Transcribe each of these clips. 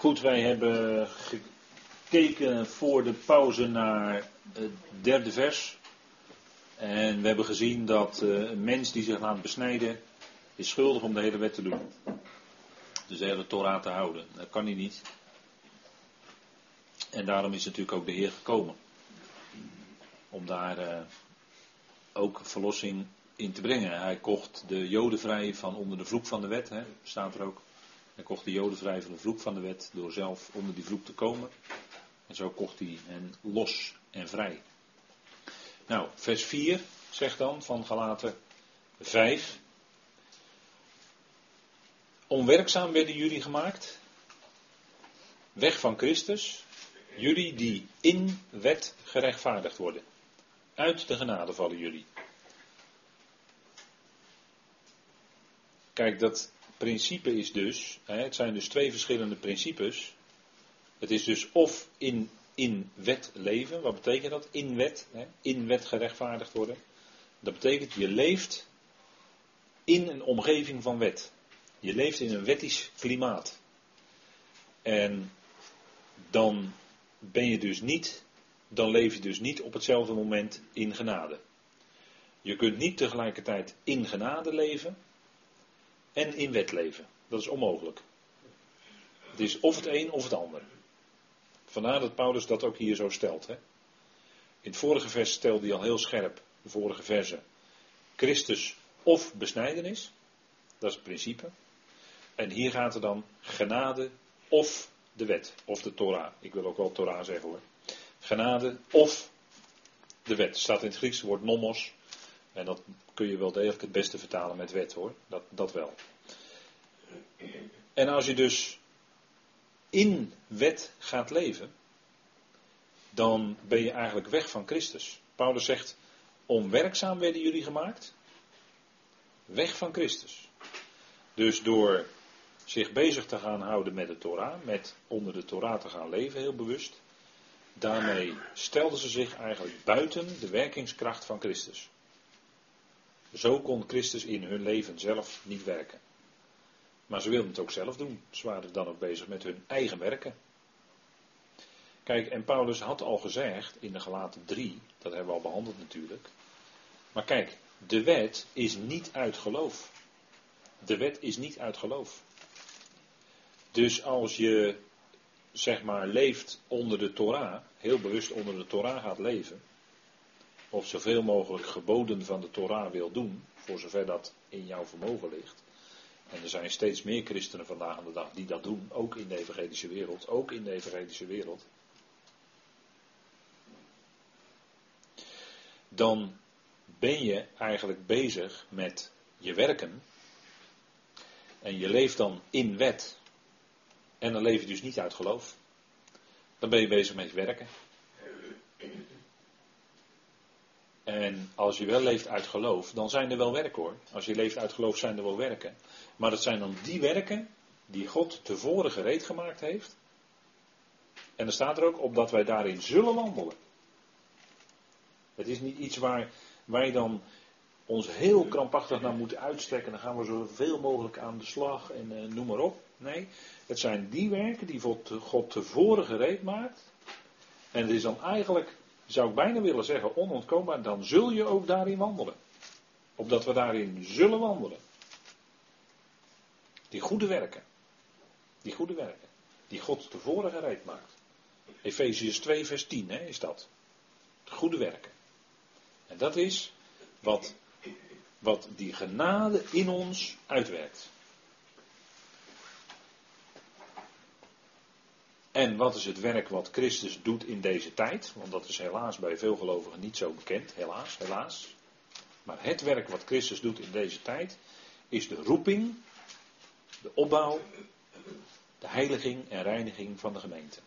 Goed, wij hebben gekeken voor de pauze naar het derde vers. En we hebben gezien dat eh, een mens die zich laat besnijden, is schuldig om de hele wet te doen. Dus de hele Torah te houden. Dat kan hij niet. En daarom is natuurlijk ook de Heer gekomen. Om daar uh, ook verlossing in te brengen. Hij kocht de Joden vrij van onder de vloek van de wet, hè, staat er ook. Hij kocht de Joden vrij van de vloek van de wet door zelf onder die vloek te komen. En zo kocht hij hen los en vrij. Nou, vers 4 zegt dan van Galaten 5. Onwerkzaam werden jullie gemaakt. Weg van Christus. Jullie die in wet gerechtvaardigd worden. Uit de genade vallen jullie. Kijk, dat principe is dus, hè, het zijn dus twee verschillende principes. Het is dus of in, in wet leven, wat betekent dat? In wet, hè, in wet gerechtvaardigd worden. Dat betekent je leeft in een omgeving van wet. Je leeft in een wettisch klimaat. En dan ben je dus niet, dan leef je dus niet op hetzelfde moment in genade. Je kunt niet tegelijkertijd in genade leven en in wet leven. Dat is onmogelijk. Het is of het een of het ander. Vandaar dat Paulus dat ook hier zo stelt. Hè? In het vorige vers stelde hij al heel scherp, de vorige verse, Christus of besnijdenis. Dat is het principe. En hier gaat er dan genade of de wet, of de Torah. Ik wil ook wel Torah zeggen hoor. Genade of de wet. staat in het Grieks het woord nomos. En dat kun je wel degelijk het beste vertalen met wet hoor. Dat, dat wel. En als je dus in wet gaat leven, dan ben je eigenlijk weg van Christus. Paulus zegt, onwerkzaam werden jullie gemaakt, weg van Christus. Dus door zich bezig te gaan houden met de Torah, met onder de Torah te gaan leven, heel bewust, daarmee stelden ze zich eigenlijk buiten de werkingskracht van Christus. Zo kon Christus in hun leven zelf niet werken. Maar ze wilden het ook zelf doen. Ze waren dan ook bezig met hun eigen werken. Kijk, en Paulus had al gezegd in de Galaten 3, dat hebben we al behandeld natuurlijk. Maar kijk, de wet is niet uit geloof. De wet is niet uit geloof. Dus als je, zeg maar, leeft onder de Torah, heel bewust onder de Torah gaat leven, of zoveel mogelijk geboden van de Torah wil doen, voor zover dat in jouw vermogen ligt. En er zijn steeds meer christenen vandaag aan de dag die dat doen, ook in de evangelische wereld, ook in de evangelische wereld. Dan ben je eigenlijk bezig met je werken. En je leeft dan in wet. En dan leef je dus niet uit geloof. Dan ben je bezig met werken. En als je wel leeft uit geloof, dan zijn er wel werken hoor. Als je leeft uit geloof, zijn er wel werken. Maar dat zijn dan die werken die God tevoren gereed gemaakt heeft. En er staat er ook op dat wij daarin zullen wandelen. Het is niet iets waar wij dan ons heel krampachtig naar moeten uitstrekken. Dan gaan we zoveel mogelijk aan de slag en eh, noem maar op. Nee, het zijn die werken die God tevoren gereed maakt. En het is dan eigenlijk zou ik bijna willen zeggen, onontkoombaar, dan zul je ook daarin wandelen. Opdat we daarin zullen wandelen. Die goede werken. Die goede werken. Die God tevoren gereed maakt. Efeziërs 2, vers 10 hè, is dat. De goede werken. En dat is wat, wat die genade in ons uitwerkt. En wat is het werk wat Christus doet in deze tijd? Want dat is helaas bij veel gelovigen niet zo bekend. Helaas, helaas. Maar het werk wat Christus doet in deze tijd is de roeping, de opbouw, de heiliging en reiniging van de gemeente.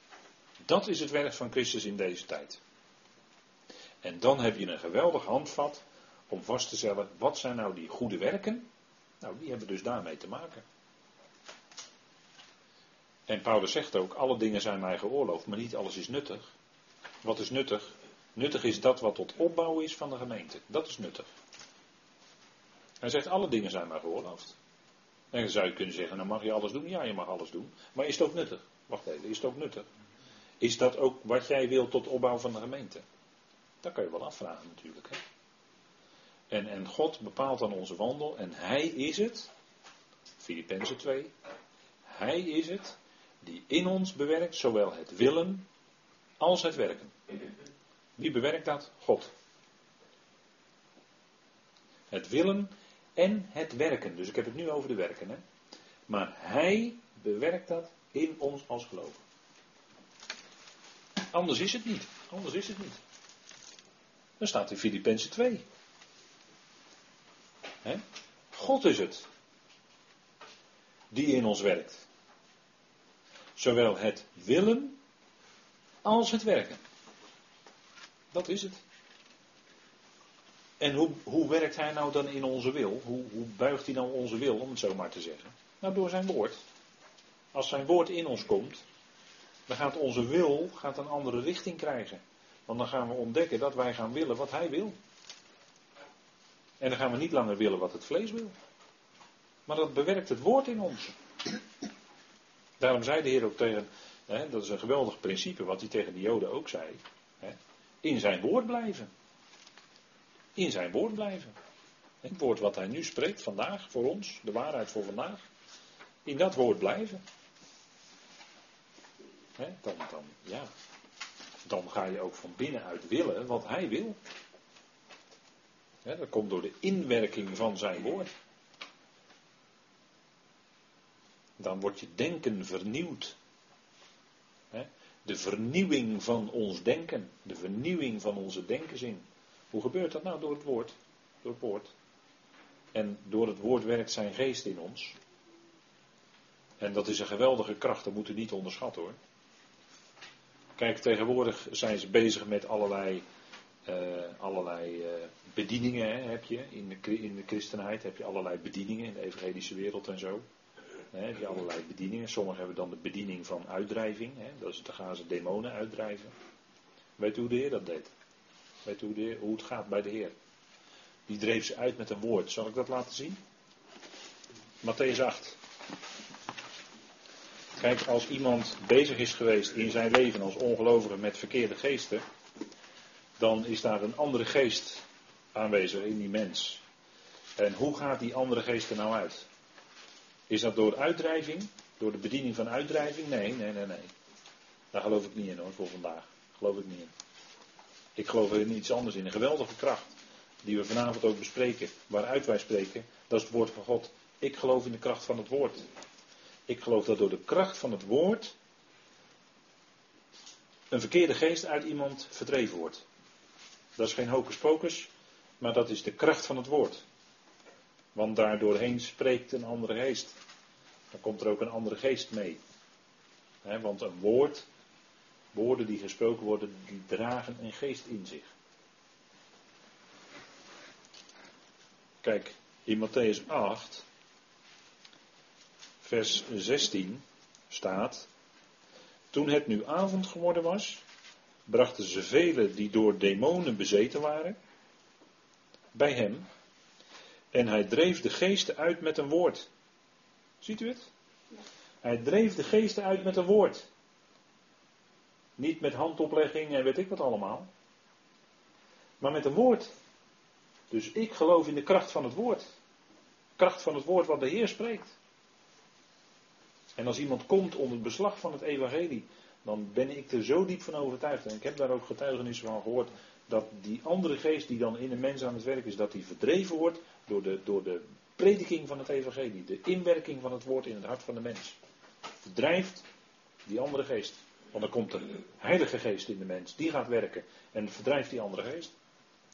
Dat is het werk van Christus in deze tijd. En dan heb je een geweldig handvat om vast te stellen, wat zijn nou die goede werken? Nou, die hebben dus daarmee te maken. En Paulus zegt ook, alle dingen zijn mij geoorloofd, maar niet alles is nuttig. Wat is nuttig? Nuttig is dat wat tot opbouw is van de gemeente. Dat is nuttig. Hij zegt, alle dingen zijn mij geoorloofd. En dan zou je kunnen zeggen, nou mag je alles doen? Ja, je mag alles doen. Maar is het ook nuttig? Wacht even, is het ook nuttig? Is dat ook wat jij wil tot opbouw van de gemeente? Dat kan je wel afvragen natuurlijk. Hè? En, en God bepaalt dan onze wandel en Hij is het, Filippenzen 2, Hij is het die in ons bewerkt zowel het willen als het werken. Wie bewerkt dat? God. Het willen en het werken. Dus ik heb het nu over de werken. Hè? Maar Hij bewerkt dat in ons als geloven. Anders is het niet. Anders is het niet. Dan staat in Filippenzen 2. He? God is het die in ons werkt. Zowel het willen als het werken. Dat is het. En hoe, hoe werkt hij nou dan in onze wil? Hoe, hoe buigt hij nou onze wil, om het zo maar te zeggen? Nou, door zijn woord. Als zijn woord in ons komt, dan gaat onze wil gaat een andere richting krijgen. Want dan gaan we ontdekken dat wij gaan willen wat hij wil. En dan gaan we niet langer willen wat het vlees wil. Maar dat bewerkt het woord in ons. Daarom zei de Heer ook tegen, hè, dat is een geweldig principe wat hij tegen de Joden ook zei. Hè, in zijn woord blijven. In zijn woord blijven. Het woord wat hij nu spreekt vandaag voor ons, de waarheid voor vandaag. In dat woord blijven. Hè, dan, dan, ja, dan ga je ook van binnenuit willen wat hij wil. dat komt door de inwerking van zijn woord. Dan wordt je denken vernieuwd. de vernieuwing van ons denken. De vernieuwing van onze denkenzin. Hoe gebeurt dat nou? Door het woord. Door het woord. En door het woord werkt zijn geest in ons. En dat is een geweldige kracht, dat moeten we niet onderschatten hoor. Kijk, tegenwoordig zijn ze bezig met allerlei, uh, allerlei uh, bedieningen. Heb je. In de, in de christenheid heb je allerlei bedieningen in de evangelische wereld en zo. Hè, allerlei bedieningen. Sommigen hebben dan de bediening van uitdrijving. Hè, dat is, dan gaan ze demonen uitdrijven. Weet u hoe de Heer dat deed? Weet u hoe, de hoe het gaat bij de Heer? Die dreef ze uit met een woord. Zal ik dat laten zien? Matthäus 8. Kijk, als iemand bezig is geweest in zijn leven als ongelovige met verkeerde geesten, dan is daar een andere geest aanwezig in die mens. En hoe gaat die andere geest er nou uit? Is dat door uitdrijving? Door de bediening van uitdrijving? Nee, nee, nee, nee. Daar geloof ik niet in hoor, voor vandaag. Geloof ik niet in. Ik geloof er in iets anders in. Een geweldige kracht. Die we vanavond ook bespreken. Waaruit wij spreken. Dat is het woord van God. Ik geloof in de kracht van het woord. Ik geloof dat door de kracht van het woord een verkeerde geest uit iemand verdreven wordt. Dat is geen hocus pocus, maar dat is de kracht van het woord. Want daardoorheen spreekt een andere geest. Dan komt er ook een andere geest mee. want een woord, woorden die gesproken worden, die dragen een geest in zich. Kijk, in Matthäus 8 vers 16 staat. Toen het nu avond geworden was, brachten ze velen die door demonen bezeten waren, bij hem. En hij dreef de geesten uit met een woord. Ziet u het? Hij dreef de geesten uit met een woord. Niet met handoplegging en weet ik wat allemaal. Maar met een woord. Dus ik geloof in de kracht van het woord. Kracht van het woord wat de Heer spreekt. En als iemand komt onder het beslag van het evangelie, dan ben ik er zo diep van overtuigd. En ik heb daar ook getuigenissen van gehoord. Dat die andere geest die dan in een mens aan het werk is, dat die verdreven wordt door de, door de prediking van het evangelie. De inwerking van het woord in het hart van de mens. Verdrijft die andere geest. Want dan komt de heilige geest in de mens. Die gaat werken. En verdrijft die andere geest.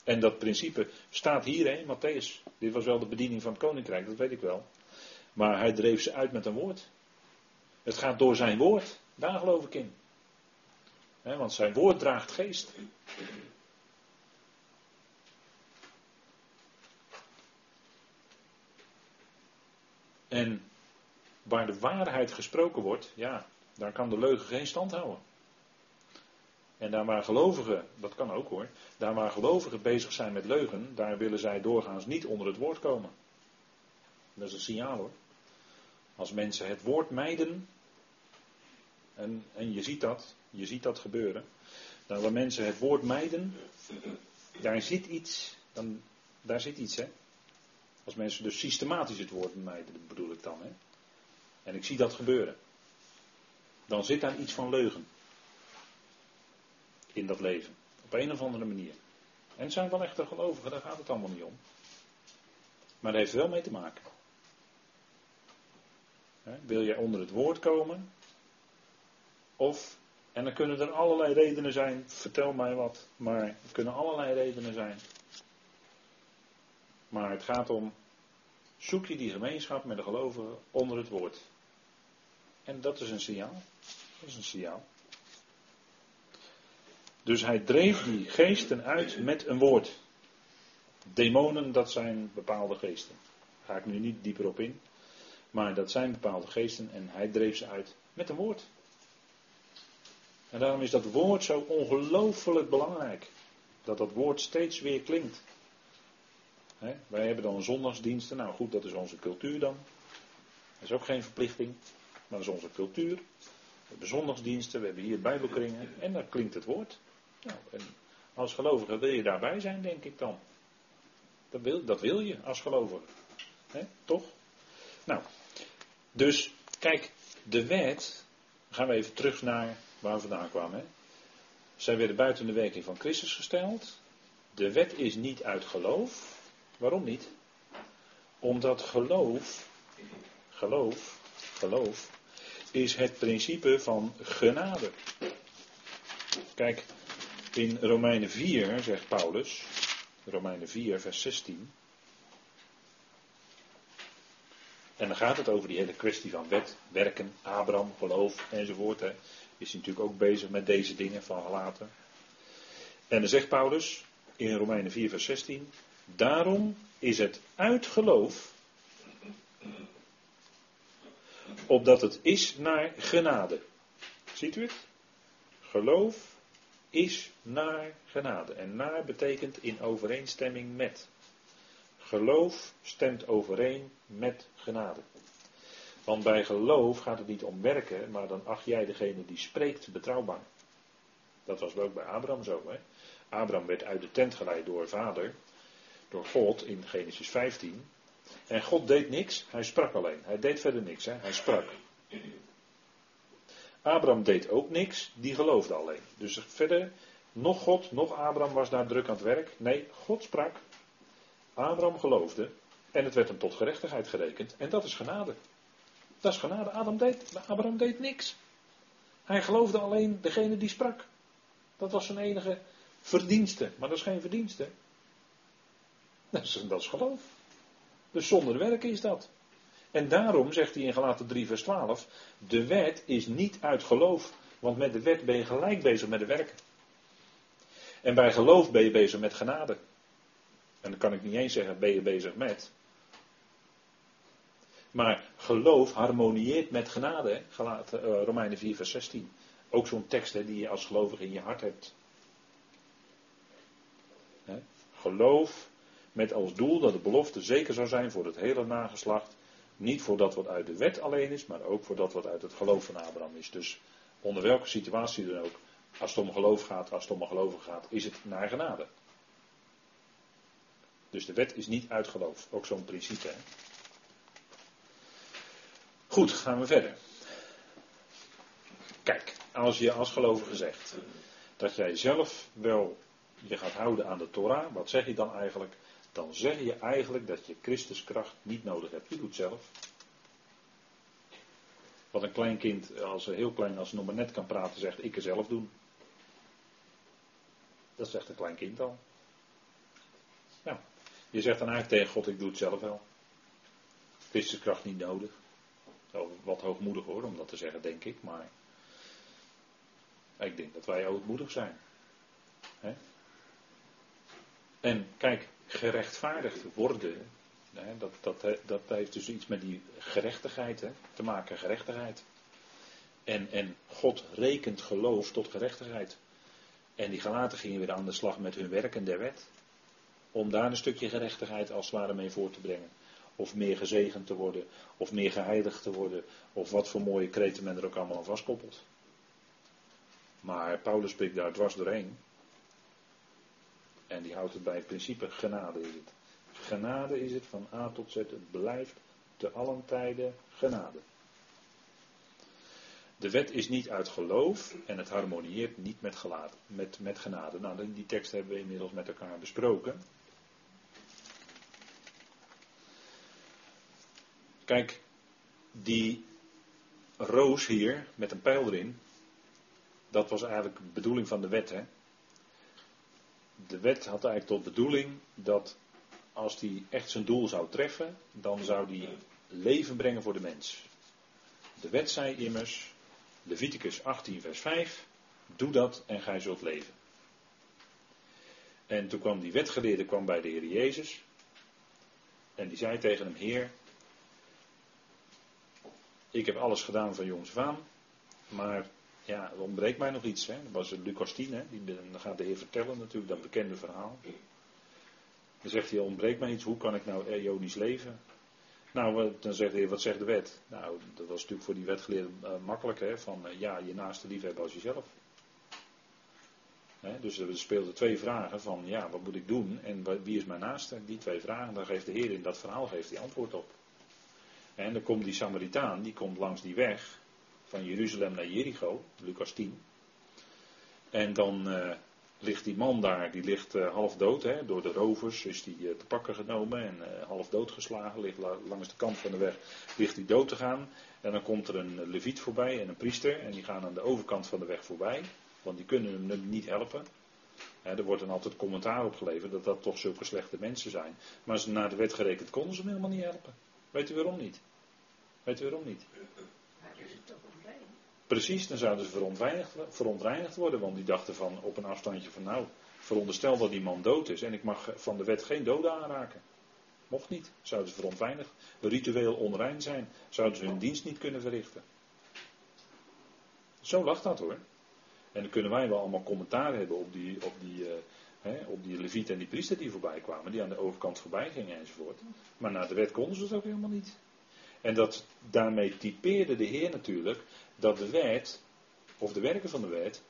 En dat principe staat hier in Matthäus. Dit was wel de bediening van het koninkrijk, dat weet ik wel. Maar hij dreef ze uit met een woord. Het gaat door zijn woord. Daar geloof ik in. want zijn woord draagt geest. En waar de waarheid gesproken wordt, ja, daar kan de leugen geen stand houden. En daar waar gelovigen, dat kan ook hoor, daar waar gelovigen bezig zijn met leugen, daar willen zij doorgaans niet onder het woord komen. Dat is een signaal hoor. Als mensen het woord mijden, en, en je ziet dat, je ziet dat gebeuren. Nou, waar mensen het woord mijden, daar zit iets, dan, daar zit iets, hè. Als mensen dus systematisch het woord mijden, bedoel ik dan, hè. En ik zie dat gebeuren. Dan zit daar iets van leugen. In dat leven. Op een of andere manier. En het zijn wel echte gelovigen, daar gaat het allemaal niet om. Maar dat heeft wel mee te maken. Wil jij onder het woord komen? Of, en dan kunnen er allerlei redenen zijn, vertel mij wat, maar er kunnen allerlei redenen zijn. Maar het gaat om, zoek je die gemeenschap met de gelovigen onder het woord. En dat is een signaal. Dat is een signaal. Dus hij dreef die geesten uit met een woord. Demonen, dat zijn bepaalde geesten. Daar ga ik nu niet dieper op in. Maar dat zijn bepaalde geesten en hij dreef ze uit met een woord. En daarom is dat woord zo ongelooflijk belangrijk. Dat dat woord steeds weer klinkt. Wij hebben dan zondagsdiensten. Nou goed, dat is onze cultuur dan. Dat is ook geen verplichting. Maar dat is onze cultuur. We hebben zondagsdiensten, we hebben hier bijbelkringen. En dan klinkt het woord. Nou, en als gelovige wil je daarbij zijn, denk ik dan. Dat wil, dat wil je als gelovige. toch? Nou, dus kijk, de wet. Gaan we even terug naar waar we vandaan kwamen. Zij werden buiten de werking van Christus gesteld. De wet is niet uit geloof. Waarom niet? Omdat geloof, geloof, geloof, is het principe van genade. Kijk, in Romeinen 4 zegt Paulus, Romeinen 4, vers 16. En dan gaat het over die hele kwestie van wet, werken, Abraham, geloof enzovoort. Hè. Is natuurlijk ook bezig met deze dingen van later. En dan zegt Paulus in Romeinen 4, vers 16. Daarom is het uit geloof, opdat het is naar genade. Ziet u het? Geloof is naar genade. En naar betekent in overeenstemming met. Geloof stemt overeen met genade. Want bij geloof gaat het niet om werken, maar dan acht jij degene die spreekt betrouwbaar. Dat was ook bij Abraham zo. Hè? Abraham werd uit de tent geleid door vader, door God in Genesis 15. En God deed niks, hij sprak alleen. Hij deed verder niks, hè? hij sprak. Abraham deed ook niks, die geloofde alleen. Dus verder, nog God, nog Abraham was daar druk aan het werk. Nee, God sprak. Abraham geloofde en het werd hem tot gerechtigheid gerekend. En dat is genade. Dat is genade. Adam deed, Abraham deed niks. Hij geloofde alleen degene die sprak. Dat was zijn enige verdienste. Maar dat is geen verdienste. Dat is, dat is geloof. Dus zonder werken is dat. En daarom zegt hij in Galaten 3 vers 12, de wet is niet uit geloof, want met de wet ben je gelijk bezig met de werken. En bij geloof ben je bezig met genade. En dan kan ik niet eens zeggen, ben je bezig met. Maar geloof harmonieert met genade, Galaten, uh, Romeinen 4 vers 16. Ook zo'n tekst hè, die je als gelovige in je hart hebt. Geloof met als doel dat de belofte zeker zou zijn voor het hele nageslacht niet voor dat wat uit de wet alleen is, maar ook voor dat wat uit het geloof van Abraham is. Dus onder welke situatie dan ook, als het om geloof gaat, als het om geloven gaat, is het naar genade. Dus de wet is niet uit geloof. Ook zo'n principe. Hè? Goed, gaan we verder. Kijk, als je als gelovige zegt dat jij zelf wel je gaat houden aan de Torah, wat zeg je dan eigenlijk? Dan zeg je eigenlijk dat je Christus kracht niet nodig hebt. Je doet zelf. Wat een klein kind, als heel klein, als nog maar net kan praten, zegt ik er zelf doen. Dat zegt een klein kind al. Ja. Je zegt dan eigenlijk tegen God, ik doe het zelf wel. Christus kracht niet nodig. Wat hoogmoedig hoor, om dat te zeggen, denk ik. Maar ik denk dat wij hoogmoedig zijn. En kijk, gerechtvaardigd worden, hè, dat, dat, dat heeft dus iets met die gerechtigheid te maken, gerechtigheid. En, en God rekent geloof tot gerechtigheid. En die gelaten gingen weer aan de slag met hun werken der wet. Om daar een stukje gerechtigheid als het ware mee voor te brengen. of meer gezegend te worden, of meer geheiligd te worden, of wat voor mooie kreten men er ook allemaal aan vastkoppelt. Maar Paulus spreekt daar dwars doorheen. En die houdt het bij het principe genade is het. Genade is het van A tot Z. Het blijft te allen tijden genade. De wet is niet uit geloof en het harmonieert niet met, met, met genade. Nou, die tekst hebben we inmiddels met elkaar besproken. Kijk, die roos hier met een pijl erin, dat was eigenlijk de bedoeling van de wet. Hè? De wet had eigenlijk tot bedoeling dat als die echt zijn doel zou treffen, dan zou die leven brengen voor de mens. De wet zei immers, Leviticus 18, vers 5, doe dat en gij zult leven. En toen kwam die wetgeleerde kwam bij de Heer Jezus. En die zei tegen hem, Heer, ik heb alles gedaan van jongs af aan, maar ja, er ontbreekt mij nog iets. Hè. Dat was Lucas 10, hè. Die, dan gaat de Heer vertellen natuurlijk, dat bekende verhaal. Dan zegt hij, ontbreekt mij iets, hoe kan ik nou eonisch leven? Nou, dan zegt de Heer, wat zegt de wet? Nou, dat was natuurlijk voor die wetgeleerden uh, makkelijk, hè, van uh, ja, je naaste liefhebben als jezelf. Hè, dus er speelden twee vragen van, ja, wat moet ik doen en wie is mijn naaste? Die twee vragen, daar geeft de Heer in dat verhaal geeft antwoord op. En dan komt die Samaritaan, die komt langs die weg van Jeruzalem naar Jericho, Lucas 10. En dan uh, ligt die man daar, die ligt uh, half dood, hè, door de rovers is die uh, te pakken genomen en half dood geslagen, ligt langs de kant van de weg, ligt hij dood te gaan. En dan komt er een leviet voorbij en een priester en die gaan aan de overkant van de weg voorbij, want die kunnen hem niet helpen. Hè, er wordt dan altijd commentaar opgeleverd dat dat toch zulke slechte mensen zijn. Maar ze naar de wet gerekend konden ze hem helemaal niet helpen. Weet u waarom niet? Weet u waarom niet? Precies, dan zouden ze verontreinigd, verontreinigd worden, want die dachten van op een afstandje van nou, veronderstel dat die man dood is en ik mag van de wet geen doden aanraken. Mocht niet, zouden ze verontreinigd, ritueel onrein zijn, zouden ze hun dienst niet kunnen verrichten. Zo lag dat hoor. En dan kunnen wij wel allemaal commentaar hebben op die, op die, uh, hè, op die leviet en die priester die voorbij kwamen, die aan de overkant voorbij gingen enzovoort. Maar naar de wet konden ze het ook helemaal niet. En dat, daarmee typeerde de Heer natuurlijk dat de wet, of de werken van de wet,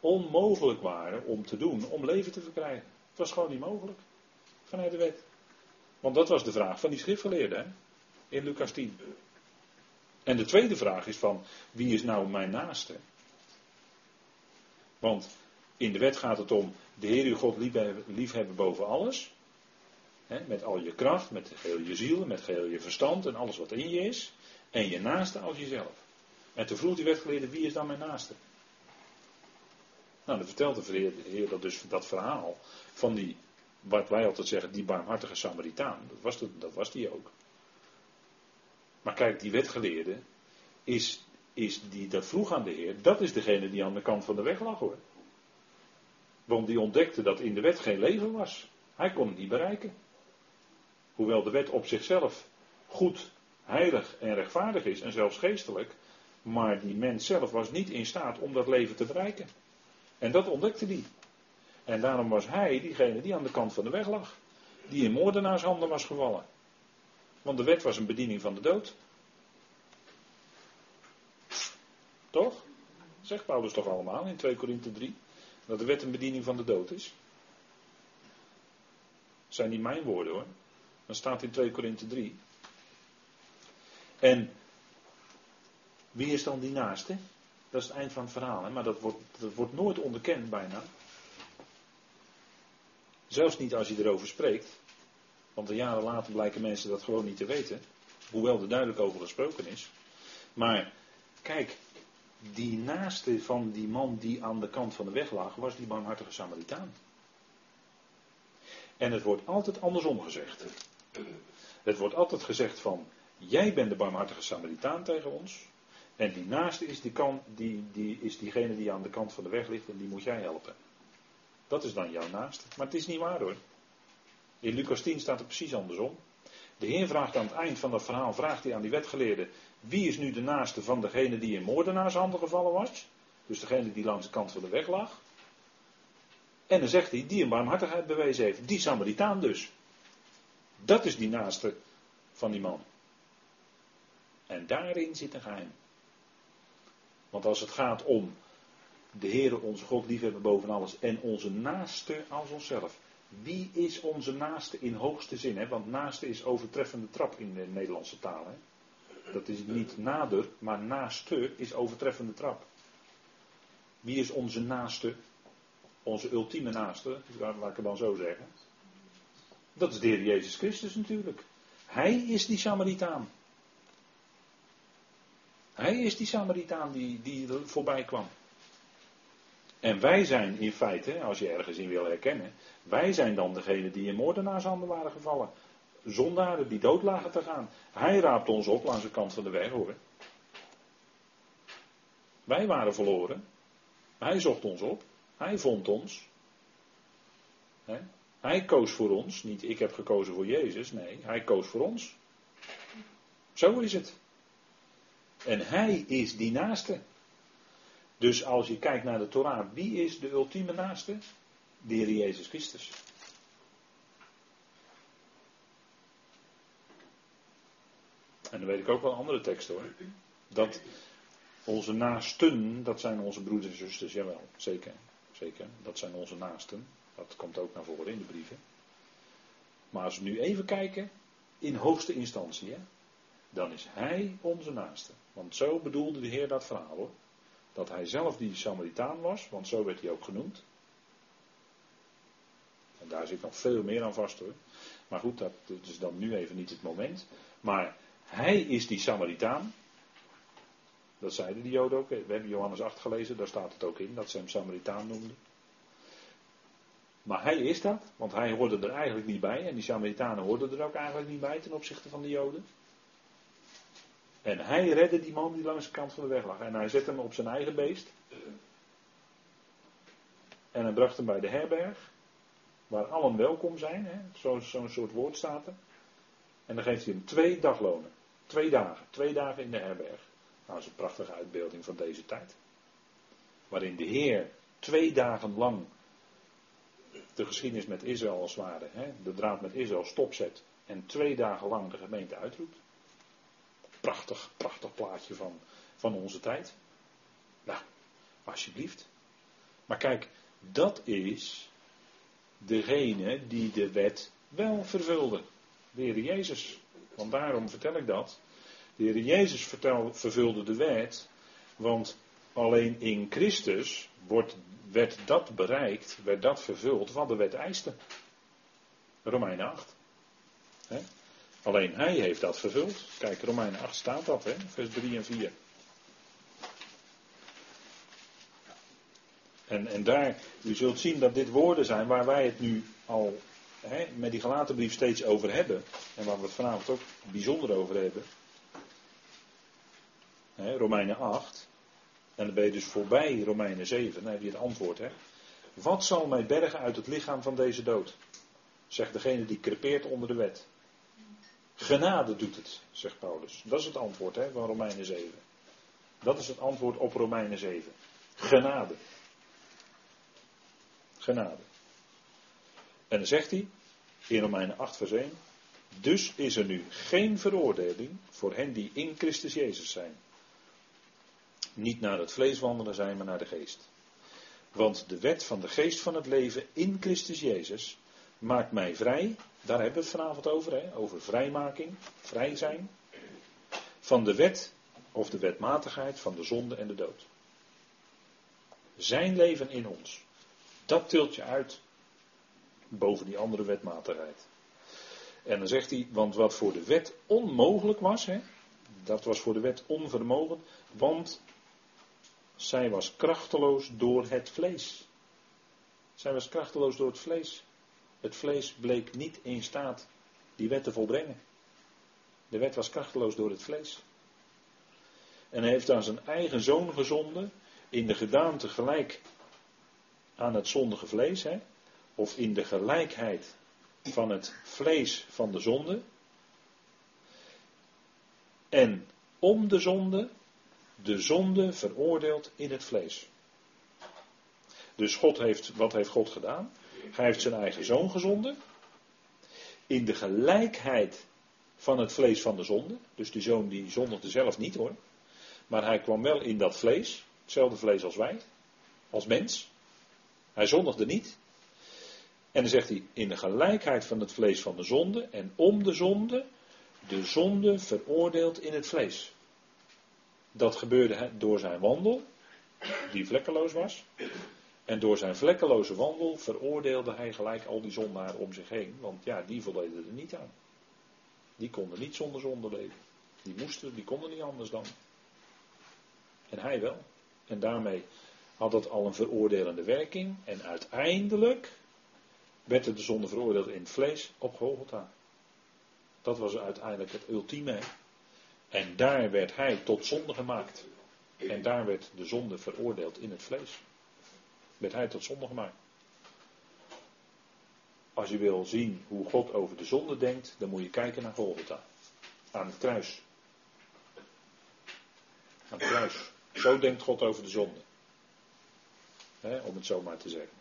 onmogelijk waren om te doen om leven te verkrijgen. Het was gewoon niet mogelijk vanuit de wet. Want dat was de vraag van die schriftgeleerden in Lucas 10. En de tweede vraag is van wie is nou mijn naaste? Want in de wet gaat het om de Heer uw God liefhebben, boven alles met al je kracht, met geheel je ziel, met geheel je verstand en alles wat in je is. En je naaste als jezelf. En toen vroeg die wetgeleerde, wie is dan mijn naaste? Nou, dan vertelt de Heer dat dus dat verhaal van die, wat wij altijd zeggen, die barmhartige Samaritaan. Dat was, de, dat was die ook. Maar kijk, die wetgeleerde is, is die dat vroeg aan de Heer, dat is degene die aan de kant van de weg lag hoor. Want die ontdekte dat in de wet geen leven was. Hij kon het niet bereiken. Hoewel de wet op zichzelf goed, heilig en rechtvaardig is en zelfs geestelijk, maar die mens zelf was niet in staat om dat leven te bereiken. En dat ontdekte hij. En daarom was hij diegene die aan de kant van de weg lag. Die in moordenaarshanden was gevallen. Want de wet was een bediening van de dood. Toch? Zegt Paulus toch allemaal in 2 Korinthe 3. Dat de wet een bediening van de dood is. Zijn niet mijn woorden hoor. Dat staat in 2 Korinthe 3. En wie is dan die naaste? Dat is het eind van het verhaal, hè? maar dat wordt, dat wordt nooit onderkend bijna. Zelfs niet als je erover spreekt. Want een jaren later blijken mensen dat gewoon niet te weten. Hoewel er duidelijk over gesproken is. Maar kijk, die naaste van die man die aan de kant van de weg lag, was die barmhartige Samaritaan. En het wordt altijd andersom gezegd. Het wordt altijd gezegd van, jij bent de barmhartige Samaritaan tegen ons. En die naaste is, die die, die, is diegene die aan de kant van de weg ligt en die moet jij helpen. Dat is dan jouw naaste. Maar het is niet waar hoor. In Lucas 10 staat het precies andersom. De Heer vraagt aan het eind van dat verhaal, vraagt hij aan die wetgeleerde, wie is nu de naaste van degene die in moordenaarshanden gevallen was? Dus degene die langs de kant van de weg lag. En dan zegt hij, die een barmhartigheid bewezen heeft. Die Samaritaan dus. Dat is die naaste van die man. En daarin zit een geheim. Want als het gaat om de Heere onze God liefhebben boven alles en onze naaste als onszelf. Wie is onze naaste in hoogste zin? Hè? Want naaste is overtreffende trap in de Nederlandse taal. Hè? Dat is niet nader, maar naaste is overtreffende trap. Wie is onze naaste? Onze ultieme naaste, laat ik het dan zo zeggen. Dat is de Heer Jezus Christus natuurlijk. Hij is die Samaritaan. Hij is die Samaritaan die, die voorbij kwam. En wij zijn in feite, als je ergens in wil herkennen, wij zijn dan degene die in moordenaarshanden waren gevallen. Zondaren die dood lagen te gaan. Hij raapt ons op langs de kant van de weg hoor. Wij waren verloren. Hij zocht ons op. Hij vond ons. Hij koos voor ons. Niet ik heb gekozen voor Jezus. Nee, hij koos voor ons. Zo is het. En hij is die naaste. Dus als je kijkt naar de Torah, wie is de ultieme naaste? De Heer Jezus Christus. En dan weet ik ook wel andere teksten hoor. Dat onze naasten, dat zijn onze broeders en zusters, jawel, zeker. Zeker, dat zijn onze naasten. Dat komt ook naar voren in de brieven. Maar als we nu even kijken, in hoogste instantie, hè, dan is Hij onze naaste. Want zo bedoelde de Heer dat verhaal hoor. Dat Hij zelf die Samaritaan was, want zo werd hij ook genoemd. En daar zit nog veel meer aan vast hoor. Maar goed, dat, is dan nu even niet het moment. Maar Hij is die Samaritaan. Dat zeiden die Joden ook. We hebben Johannes 8 gelezen, daar staat het ook in dat ze hem Samaritaan noemden. Maar hij is dat, want hij hoorde er eigenlijk niet bij. En die Samaritanen hoorden er ook eigenlijk niet bij ten opzichte van de Joden. En hij redde die man die langs de kant van de weg lag. En hij zette hem op zijn eigen beest. En hij bracht hem bij de herberg. Waar allen welkom zijn. Zo'n zo soort woord staat. En dan geeft hij hem twee daglonen. Twee dagen. Twee dagen in de herberg. Nou, dat is een prachtige uitbeelding van deze tijd. Waarin de Heer twee dagen lang de geschiedenis met Israël als ware, hè, de draad met Israël stopzet en twee dagen lang de gemeente uitroept. Prachtig, prachtig plaatje van, van onze tijd. Nou, alsjeblieft. Maar kijk, dat is degene die de wet wel vervulde. De Heer Jezus. Want daarom vertel ik dat. De Heer Jezus vertel, vervulde de wet. Want alleen in Christus wordt werd dat bereikt, werd dat vervuld wat de wet eiste. Romeinen 8. Alleen hij heeft dat vervuld. Kijk, Romeinen 8 staat dat, hè? vers 3 en 4. En, en daar, u zult zien dat dit woorden zijn waar wij het nu al hè, met die gelaten brief steeds over hebben. En waar we het vanavond ook bijzonder over hebben. Hè, Romeinen 8. En dan ben je dus voorbij Romeinen 7, dan heb je het antwoord. Hè? Wat zal mij bergen uit het lichaam van deze dood? Zegt degene die crepeert onder de wet. Genade doet het, zegt Paulus. Dat is het antwoord hè, van Romeinen 7. Dat is het antwoord op Romeinen 7. Genade. Genade. En dan zegt hij in Romeinen 8 vers 1. Dus is er nu geen veroordeling voor hen die in Christus Jezus zijn niet naar het vlees wandelen zijn, maar naar de geest. Want de wet van de geest van het leven in Christus Jezus maakt mij vrij. Daar hebben we het vanavond over, hè? over vrijmaking, vrij zijn. Van de wet of de wetmatigheid van de zonde en de dood. Zijn leven in ons. Dat tilt je uit boven die andere wetmatigheid. En dan zegt hij, want wat voor de wet onmogelijk was, hè, dat was voor de wet onvermogen, want zij was krachteloos door het vlees. Zij was krachteloos door het vlees. Het vlees bleek niet in staat die wet te volbrengen. De wet was krachteloos door het vlees. En hij heeft aan zijn eigen zoon gezonden, in de gedaante gelijk aan het zondige vlees, hè? of in de gelijkheid van het vlees van de zonde. En om de zonde de zonde veroordeeld in het vlees. Dus God heeft, wat heeft God gedaan? Hij heeft zijn eigen zoon gezonden. In de gelijkheid van het vlees van de zonde. Dus die zoon die zondigde zelf niet hoor. Maar hij kwam wel in dat vlees. Hetzelfde vlees als wij. Als mens. Hij zondigde niet. En dan zegt hij, in de gelijkheid van het vlees van de zonde en om de zonde, de zonde veroordeeld in het vlees. Dat gebeurde door zijn wandel, die vlekkeloos was. En door zijn vlekkeloze wandel veroordeelde hij gelijk al die zondaren om zich heen. Want ja, die voldeden er niet aan. Die konden niet zonder zonde leven. Die moesten, die konden niet anders dan. En hij wel. En daarmee had dat al een veroordelende werking. En uiteindelijk werd de zonde veroordeeld in het vlees op Golgotha. Dat was uiteindelijk het ultieme. En daar werd hij tot zonde gemaakt. En daar werd de zonde veroordeeld in het vlees. Werd hij tot zonde gemaakt. Als je wil zien hoe God over de zonde denkt, dan moet je kijken naar Golgotha. Aan het kruis. Aan het kruis. Zo denkt God over de zonde. om het zo maar te zeggen.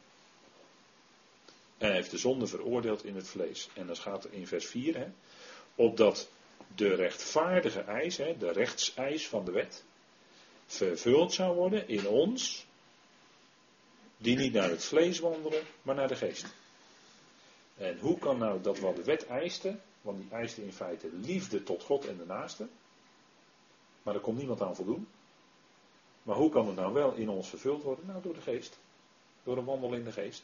En hij heeft de zonde veroordeeld in het vlees. En dan gaat er in vers 4, hè, opdat de rechtvaardige eis, hè, de rechtseis van de wet, vervuld zou worden in ons, die niet naar het vlees wandelen, maar naar de geest. En hoe kan nou dat wat de wet eiste, want die eiste in feite liefde tot God en de naaste, maar daar komt niemand aan voldoen. Maar hoe kan het nou wel in ons vervuld worden? Nou, door de geest. Door een wandel in de geest.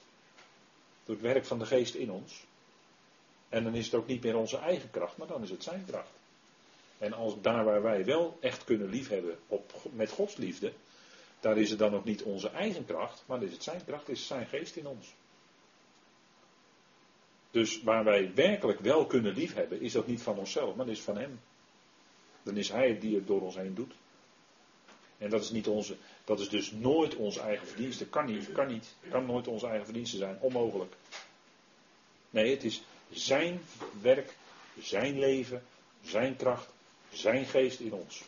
Door het werk van de geest in ons. En dan is het ook niet meer onze eigen kracht, maar dan is het zijn kracht. En als daar waar wij wel echt kunnen liefhebben op, met Gods liefde, daar is het dan ook niet onze eigen kracht, maar is het zijn kracht, is zijn geest in ons. Dus waar wij werkelijk wel kunnen liefhebben, is dat niet van onszelf, maar dat is van Hem. Dan is Hij die het door ons heen doet. En dat is, niet onze, dat is dus nooit onze eigen verdienste. Kan niet, kan niet. Kan nooit onze eigen verdienste zijn. Onmogelijk. Nee, het is zijn werk, zijn leven, zijn kracht, zijn geest in ons.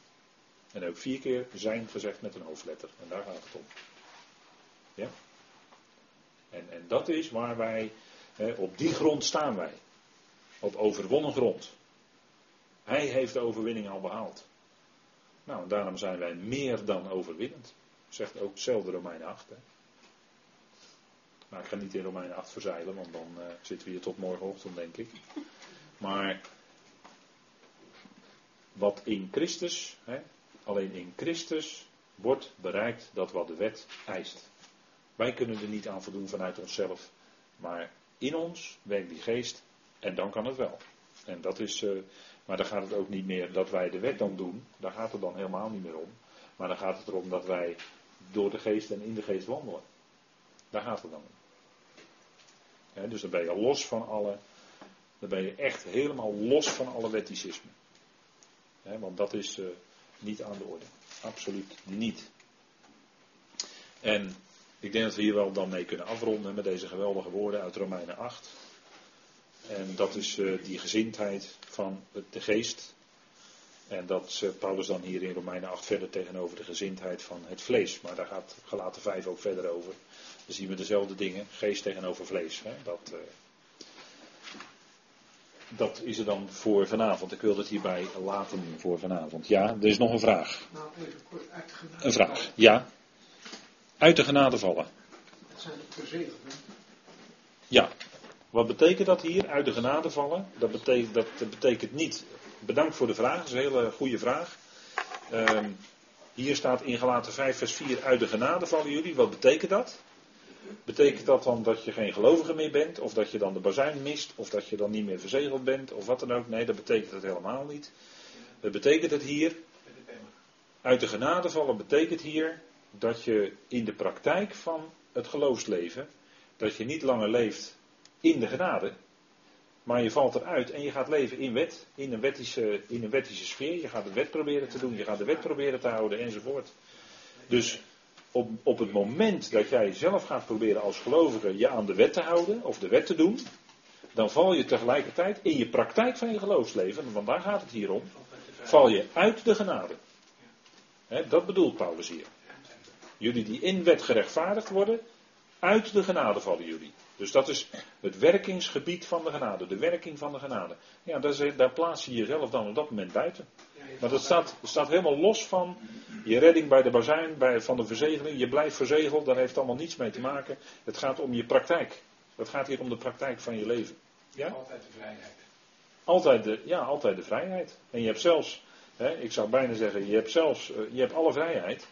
En ook vier keer zijn gezegd met een hoofdletter. En daar gaat het om. Ja? En, en dat is waar wij, hè, op die grond staan wij. Op overwonnen grond. Hij heeft de overwinning al behaald. Nou, daarom zijn wij meer dan overwinnend. Zegt ook hetzelfde Romeinen 8. Hè. Maar ik ga niet in Romeinen 8 verzeilen, want dan uh, zitten we hier tot morgenochtend, denk ik. Maar wat in Christus, hè, alleen in Christus wordt bereikt dat wat de wet eist. Wij kunnen er niet aan voldoen vanuit onszelf, maar in ons werkt die geest en dan kan het wel. En dat is, uh, maar dan gaat het ook niet meer dat wij de wet dan doen. Daar gaat het dan helemaal niet meer om. Maar dan gaat het erom dat wij door de geest en in de geest wandelen. Daar gaat het dan om. dus dan ben je los van alle. Dan ben je echt helemaal los van alle wetticisme. want dat is uh, niet aan de orde. Absoluut niet. En ik denk dat we hier wel dan mee kunnen afronden met deze geweldige woorden uit Romeinen 8. En dat is uh, die gezindheid van de geest. En dat zet Paulus dan hier in Romeinen 8 verder tegenover de gezindheid van het vlees. Maar daar gaat gelaten 5 ook verder over. Dan zien we dezelfde dingen, geest tegenover vlees. Hè? Dat, uh, dat is er dan voor vanavond. Ik wil het hierbij laten voor vanavond. Ja, er is nog een vraag. Nou, even kort uit de genade. Een vraag, ja. Uit de genade vallen. Dat zijn de verzegeld, hè? Ja, wat betekent dat hier, uit de genade vallen? Dat betekent, dat betekent niet. Bedankt voor de vraag, dat is een hele goede vraag. Uh, hier staat in Galaten 5, vers 4, uit de genade vallen jullie. Wat betekent dat? Betekent dat dan dat je geen gelovige meer bent? Of dat je dan de bazuin mist? Of dat je dan niet meer verzegeld bent? Of wat dan ook? Nee, dat betekent het helemaal niet. Dat betekent het hier. Uit de genade vallen betekent hier dat je in de praktijk van het geloofsleven. Dat je niet langer leeft in de genade. Maar je valt eruit en je gaat leven in wet, in een wettische, in een wettische sfeer. Je gaat de wet proberen te doen, je gaat de wet proberen te houden enzovoort. Dus op, op het moment dat jij zelf gaat proberen als gelovige je aan de wet te houden of de wet te doen, dan val je tegelijkertijd in je praktijk van je geloofsleven, want daar gaat het hier om, val je uit de genade. dat bedoelt Paulus hier. Jullie die in wet gerechtvaardigd worden, uit de genade vallen jullie. Dus dat is het werkingsgebied van de genade, de werking van de genade. Ja, daar, is- daar plaats je jezelf dan op dat moment buiten. Maar dat staat, dat staat helemaal los van je redding bij de bazuin, bij, van de verzegeling. Je blijft verzegeld, daar heeft allemaal niets mee te maken. Het gaat om je praktijk. Het gaat hier om de praktijk van je leven. Ja? Altijd de vrijheid. Altijd de, ja, altijd de vrijheid. En je hebt zelfs, hè, ik zou bijna zeggen, je hebt zelfs, eh, je hebt alle vrijheid.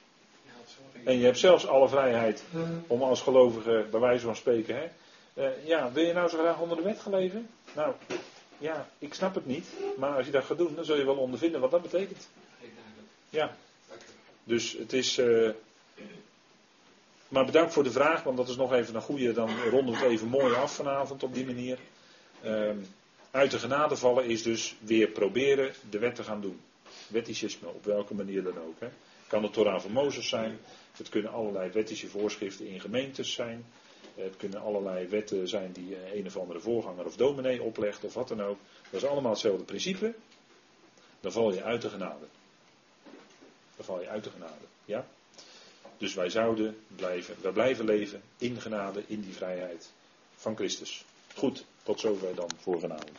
En je hebt zelfs alle vrijheid om als gelovige, bij wijze van spreken, hè, eh, ja, wil je nou zo graag onder de wet gaan leven? Nou, ja, ik snap het niet. Maar als je dat gaat doen, dan zul je wel ondervinden wat dat betekent. Ja, dus het is. eh, maar bedankt voor de vraag, want dat is nog even een goede. Dan ronden we het even mooi af vanavond op die manier. Ehm, uit de genade vallen is dus weer proberen de wet te gaan doen. Wetticisme, op welke manier dan ook. Hè. Kan de Torah van Mozes zijn. Het kunnen allerlei wettische voorschriften in gemeentes zijn. Het kunnen allerlei wetten zijn die eh, een of andere voorganger of dominee oplegt of wat dan ook. Dat is allemaal hetzelfde principe. Dan val je uit de genade. Dan val je uit de genade. Ja? Dus wij zouden blijven, wij blijven leven in genade, in die vrijheid van Christus. Goed, tot zover dan voor vanavond.